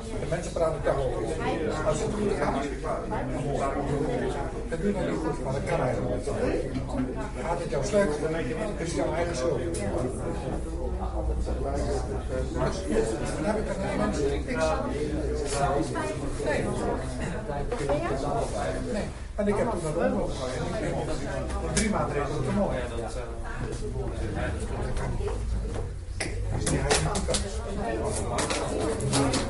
De mensen praten daar over. Als het goed gaat, dat doe je dan niet goed, maar dat kan eigenlijk niet. Gaat het jou slecht, dan is het jouw eigen schuld. Dan heb ik er naar mensen niks. Nee. Nee. En ik heb toen dat omhoog gegooid. Drie maanden reed het omhoog. Is niet hij niet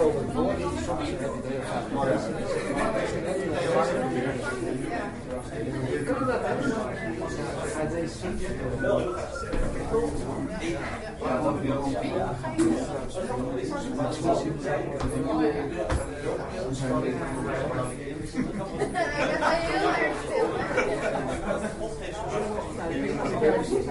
over het woord, soms heb je het heel vaak morgen. Kunnen we dat uit deze Want we zijn als er een tegen is, dan doen we Dat is goed als je daar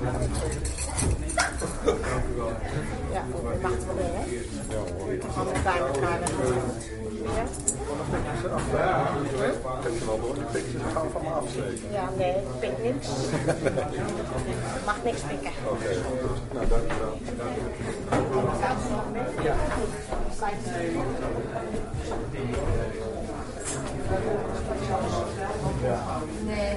Ja. Ja, je mag wel hè? Allemaal bij elkaar. Ja? Je wel door? Gaan van me afsteken. Ja, nee, ik pik niks. Mag niks pikken. Oké, nou dankjewel. Ja. Nee.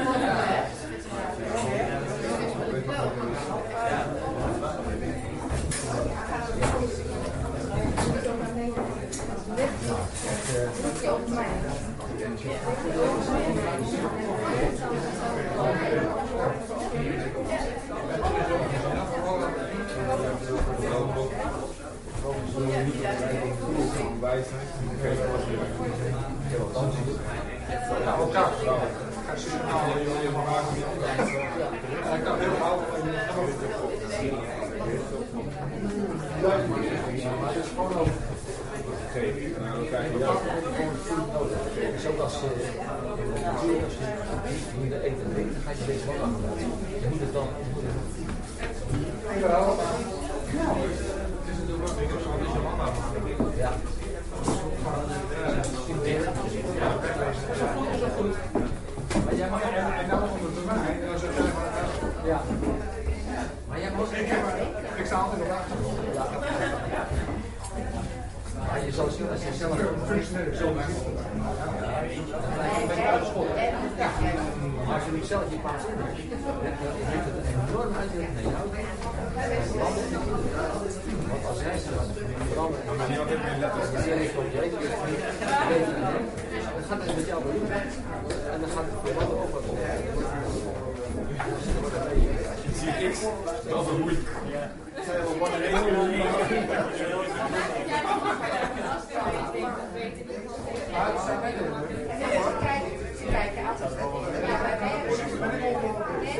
谢谢。Dus als je moet eten en drinken, ga je deze wel. Je moet het dan. Ja, het is natuurlijk ook dingen zoals je mama Ja. Ja, Maar jij mag En, en dan komt het bij mij en dan zeg jij van, eh, Ja. Maar jij mag ik, heb, ik sta altijd op de achtergrond. Maar je zal zien als je zelf functioneel zo maakt. Dan blijf je bij uitschot. Ja. Maar als je niet zelf je paard in hebt, dan heeft het een enorme uitwerking naar jou. Want als hij zich verandert, dan zeg ik op je dan gaat het met jou doen. En dan gaat het voor jou ook wat Je ziet niks, wel vermoeid. Zijn we wat Ze kijken altijd. Ja, bij mij hebben ze